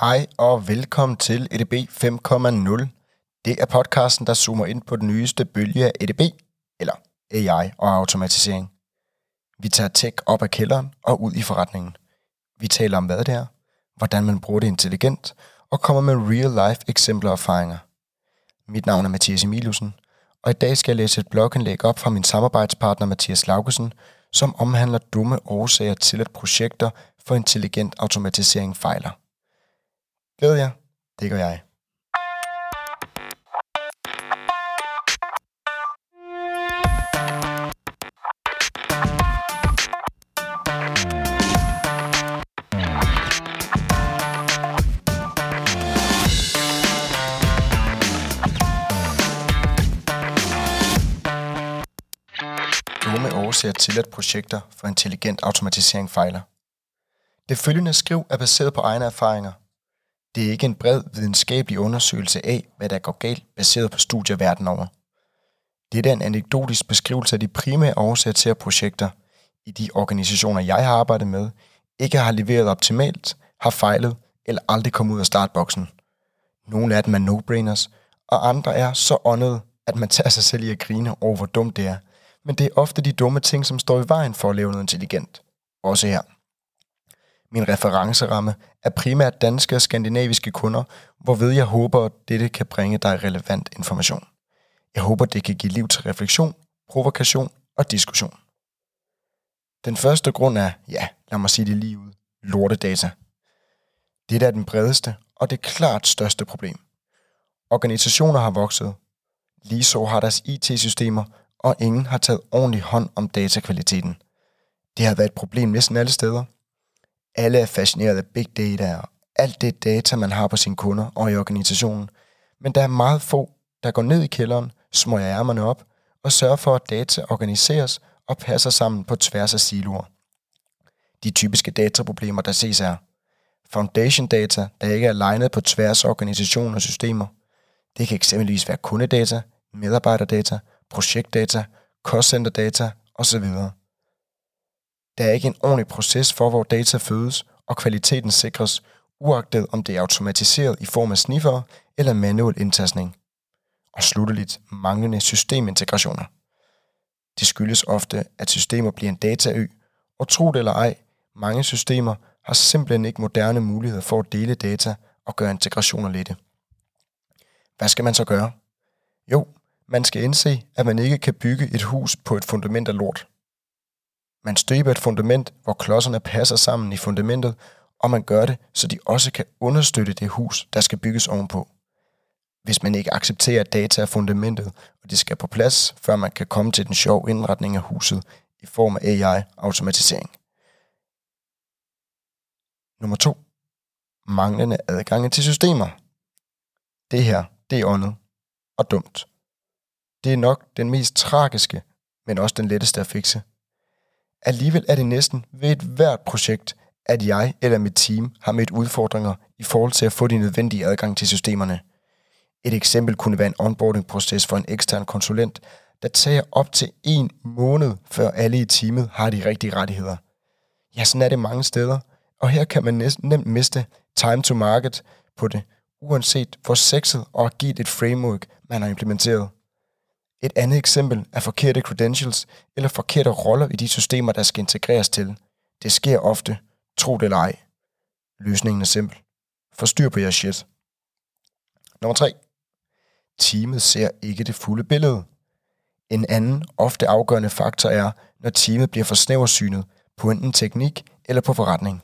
Hej og velkommen til EDB 5.0. Det er podcasten, der zoomer ind på den nyeste bølge af EDB, eller AI og automatisering. Vi tager tech op af kælderen og ud i forretningen. Vi taler om, hvad det er, hvordan man bruger det intelligent, og kommer med real-life eksempler og erfaringer. Mit navn er Mathias Emilussen, og i dag skal jeg læse et blogindlæg op fra min samarbejdspartner Mathias Laugesen, som omhandler dumme årsager til, at projekter for intelligent automatisering fejler. Glæder jer. Det gør jeg. Årsager til, at projekter for intelligent automatisering fejler. Det følgende skriv er baseret på egne erfaringer. Det er ikke en bred videnskabelig undersøgelse af, hvad der går galt, baseret på studier verden over. Det er en anekdotisk beskrivelse af de primære årsager til, at projekter i de organisationer, jeg har arbejdet med, ikke har leveret optimalt, har fejlet eller aldrig kommet ud af startboksen. Nogle af dem er no-brainers, og andre er så åndede, at man tager sig selv i at grine over, hvor dumt det er. Men det er ofte de dumme ting, som står i vejen for at lave noget intelligent. Også her. Min referenceramme er primært danske og skandinaviske kunder, hvorved jeg håber, at dette kan bringe dig relevant information. Jeg håber, det kan give liv til refleksion, provokation og diskussion. Den første grund er, ja, lad mig sige det lige ud, lortedata. Det er den bredeste og det klart største problem. Organisationer har vokset. Lige så har deres IT-systemer, og ingen har taget ordentlig hånd om datakvaliteten. Det har været et problem næsten alle steder – alle er fascineret af big data og alt det data, man har på sine kunder og i organisationen. Men der er meget få, der går ned i kælderen, smøger ærmerne op og sørger for, at data organiseres og passer sammen på tværs af siloer. De typiske dataproblemer, der ses er foundation data, der ikke er legnet på tværs af organisationer og systemer. Det kan eksempelvis være kundedata, medarbejderdata, projektdata, cost center data osv. Der er ikke en ordentlig proces for, hvor data fødes, og kvaliteten sikres, uagtet om det er automatiseret i form af sniffer eller manuel indtastning. Og slutteligt manglende systemintegrationer. Det skyldes ofte, at systemer bliver en dataø, og tro det eller ej, mange systemer har simpelthen ikke moderne muligheder for at dele data og gøre integrationer lette. Hvad skal man så gøre? Jo, man skal indse, at man ikke kan bygge et hus på et fundament af lort. Man støber et fundament, hvor klodserne passer sammen i fundamentet, og man gør det, så de også kan understøtte det hus, der skal bygges ovenpå. Hvis man ikke accepterer, data af fundamentet, og det skal på plads, før man kan komme til den sjove indretning af huset i form af AI-automatisering. Nummer 2. Manglende adgang til systemer. Det her, det er åndet. Og dumt. Det er nok den mest tragiske, men også den letteste at fikse. Alligevel er det næsten ved et hvert projekt, at jeg eller mit team har mødt udfordringer i forhold til at få de nødvendige adgang til systemerne. Et eksempel kunne være en onboarding-proces for en ekstern konsulent, der tager op til en måned, før alle i teamet har de rigtige rettigheder. Ja, sådan er det mange steder, og her kan man næsten nemt miste time to market på det, uanset hvor sexet og agilt et framework man har implementeret. Et andet eksempel er forkerte credentials eller forkerte roller i de systemer, der skal integreres til. Det sker ofte, tro det eller ej. Løsningen er simpel. Forstyr på jeres shit. Nummer 3. Teamet ser ikke det fulde billede. En anden, ofte afgørende faktor er, når teamet bliver for snæversynet på enten teknik eller på forretning.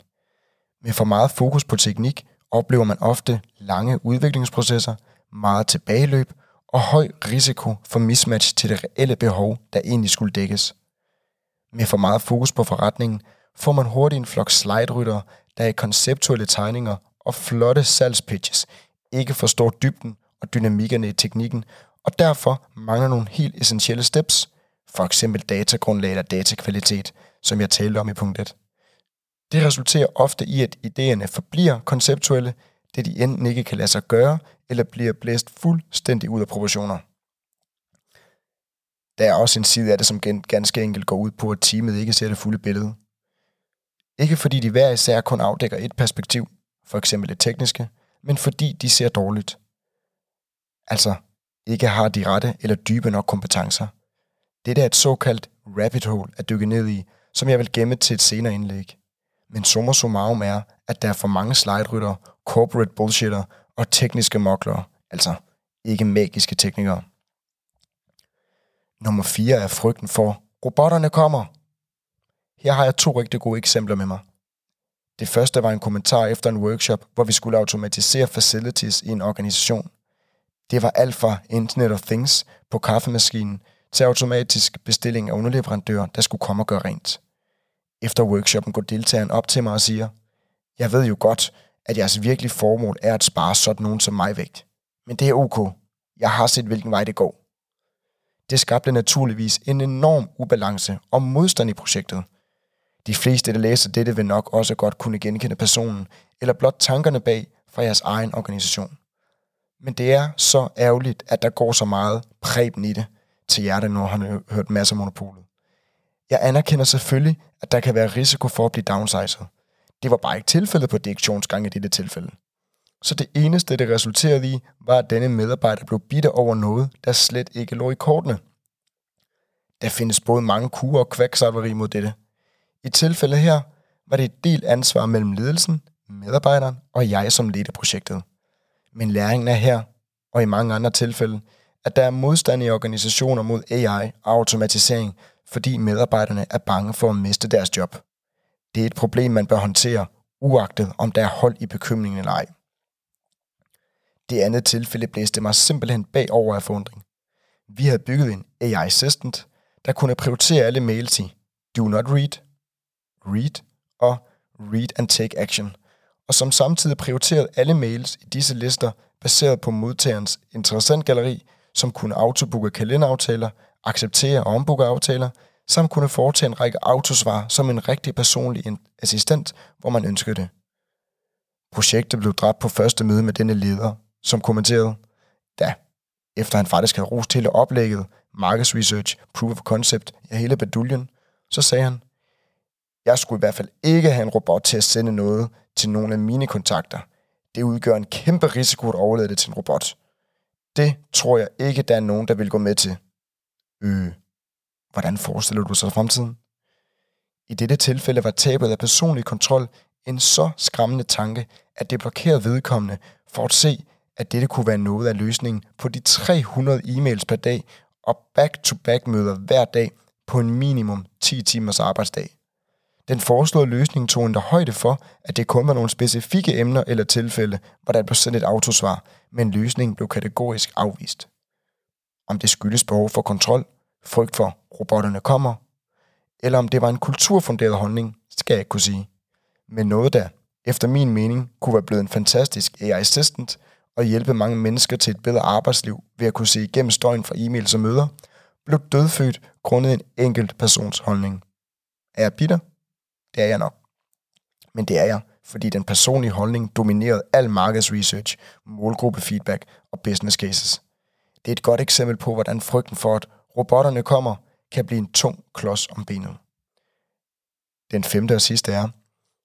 Med for meget fokus på teknik oplever man ofte lange udviklingsprocesser, meget tilbageløb og høj risiko for mismatch til det reelle behov, der egentlig skulle dækkes. Med for meget fokus på forretningen får man hurtigt en flok slide der i konceptuelle tegninger og flotte salgspitches ikke forstår dybden og dynamikkerne i teknikken, og derfor mangler nogle helt essentielle steps, for eksempel datagrundlag eller datakvalitet, som jeg talte om i punkt 1. Det resulterer ofte i, at idéerne forbliver konceptuelle, det de enten ikke kan lade sig gøre, eller bliver blæst fuldstændig ud af proportioner. Der er også en side af det, som ganske enkelt går ud på, at teamet ikke ser det fulde billede. Ikke fordi de hver især kun afdækker et perspektiv, for eksempel det tekniske, men fordi de ser dårligt. Altså ikke har de rette eller dybe nok kompetencer. Dette er et såkaldt rabbit hole at dykke ned i, som jeg vil gemme til et senere indlæg. Men summa summarum er, at der er for mange slide corporate bullshitter og tekniske moklere, altså ikke magiske teknikere. Nummer 4 er frygten for, robotterne kommer. Her har jeg to rigtig gode eksempler med mig. Det første var en kommentar efter en workshop, hvor vi skulle automatisere facilities i en organisation. Det var alt fra Internet of Things på kaffemaskinen til automatisk bestilling af underleverandører, der skulle komme og gøre rent. Efter workshoppen går deltageren op til mig og siger, jeg ved jo godt, at jeres virkelige formål er at spare sådan nogen som mig væk. Men det er ok. Jeg har set, hvilken vej det går. Det skabte naturligvis en enorm ubalance og modstand i projektet. De fleste, der læser dette, vil nok også godt kunne genkende personen, eller blot tankerne bag fra jeres egen organisation. Men det er så ærgerligt, at der går så meget præben i det til hjertet, når han har hørt masser af monopolet. Jeg anerkender selvfølgelig, at der kan være risiko for at blive downsized. Det var bare ikke tilfældet på direktionsgang i dette tilfælde. Så det eneste, det resulterede i, var, at denne medarbejder blev bitter over noget, der slet ikke lå i kortene. Der findes både mange kurer og kvaksalveri mod dette. I tilfældet her var det et del ansvar mellem ledelsen, medarbejderen og jeg, som leder projektet. Men læringen er her, og i mange andre tilfælde, at der er modstand i organisationer mod AI og automatisering, fordi medarbejderne er bange for at miste deres job. Det er et problem, man bør håndtere, uagtet om der er hold i bekymringen eller ej. Det andet tilfælde blæste mig simpelthen bagover af forundring. Vi havde bygget en AI Assistant, der kunne prioritere alle mails i Do Not Read, Read og Read and Take Action, og som samtidig prioriterede alle mails i disse lister baseret på modtagerens interessantgalleri, som kunne autobooke kalenderaftaler, acceptere og ombooke aftaler, samt kunne foretage en række autosvar som en rigtig personlig assistent, hvor man ønskede det. Projektet blev dræbt på første møde med denne leder, som kommenterede, da efter han faktisk havde rost hele oplægget, markedsresearch, proof of concept, ja hele beduljen, så sagde han, jeg skulle i hvert fald ikke have en robot til at sende noget til nogle af mine kontakter. Det udgør en kæmpe risiko at overlade det til en robot. Det tror jeg ikke, der er nogen, der vil gå med til. Øh, hvordan forestiller du sig fremtiden? I dette tilfælde var tabet af personlig kontrol en så skræmmende tanke, at det blokerede vedkommende for at se, at dette kunne være noget af løsningen på de 300 e-mails per dag og back-to-back møder hver dag på en minimum 10 timers arbejdsdag. Den foreslåede løsning tog endda højde for, at det kun var nogle specifikke emner eller tilfælde, hvor der blev sendt et autosvar, men løsningen blev kategorisk afvist. Om det skyldes behov for kontrol, frygt for robotterne kommer, eller om det var en kulturfunderet holdning, skal jeg ikke kunne sige. Men noget der, efter min mening, kunne være blevet en fantastisk AI-assistant og hjælpe mange mennesker til et bedre arbejdsliv ved at kunne se igennem støjen fra e-mails og møder, blev dødfødt grundet en enkelt persons holdning. Er jeg bitter? Det er jeg nok. Men det er jeg, fordi den personlige holdning dominerede al markedsresearch, målgruppefeedback og business cases. Det er et godt eksempel på, hvordan frygten for, at robotterne kommer, kan blive en tung klods om benet. Den femte og sidste er,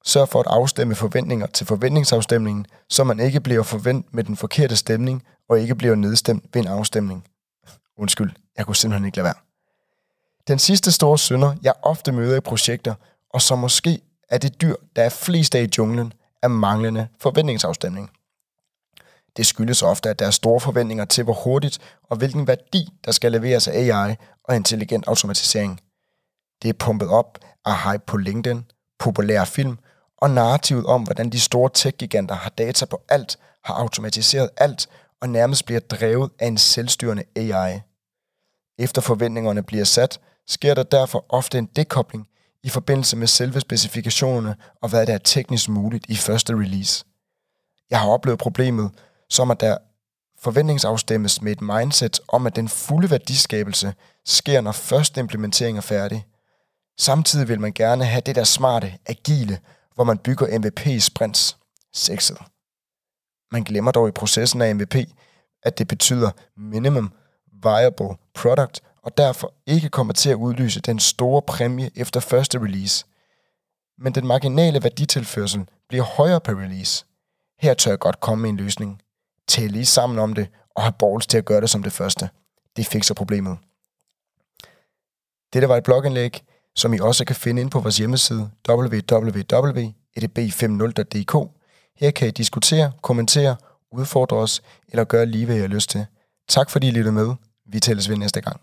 sørg for at afstemme forventninger til forventningsafstemningen, så man ikke bliver forvent med den forkerte stemning og ikke bliver nedstemt ved en afstemning. Undskyld, jeg kunne simpelthen ikke lade være. Den sidste store synder, jeg ofte møder i projekter, og som måske er det dyr, der er flest af i junglen, er manglende forventningsafstemning. Det skyldes ofte, at der er store forventninger til, hvor hurtigt og hvilken værdi, der skal leveres af AI og intelligent automatisering. Det er pumpet op af hype på LinkedIn, populære film og narrativet om, hvordan de store tech-giganter har data på alt, har automatiseret alt og nærmest bliver drevet af en selvstyrende AI. Efter forventningerne bliver sat, sker der derfor ofte en dekobling i forbindelse med selve specifikationerne og hvad der er teknisk muligt i første release. Jeg har oplevet problemet, som at der forventningsafstemmes med et mindset om, at den fulde værdiskabelse sker, når første implementering er færdig. Samtidig vil man gerne have det der smarte, agile, hvor man bygger MVP-sprints. Sexet. Man glemmer dog i processen af MVP, at det betyder minimum viable product, og derfor ikke kommer til at udlyse den store præmie efter første release. Men den marginale værditilførsel bliver højere per release. Her tør jeg godt komme med en løsning tælle lige sammen om det, og have balls til at gøre det som det første. Det fikser problemet. Dette var et blogindlæg, som I også kan finde ind på vores hjemmeside www.edb50.dk. Her kan I diskutere, kommentere, udfordre os eller gøre lige, hvad I har lyst til. Tak fordi I lyttede med. Vi tælles ved næste gang.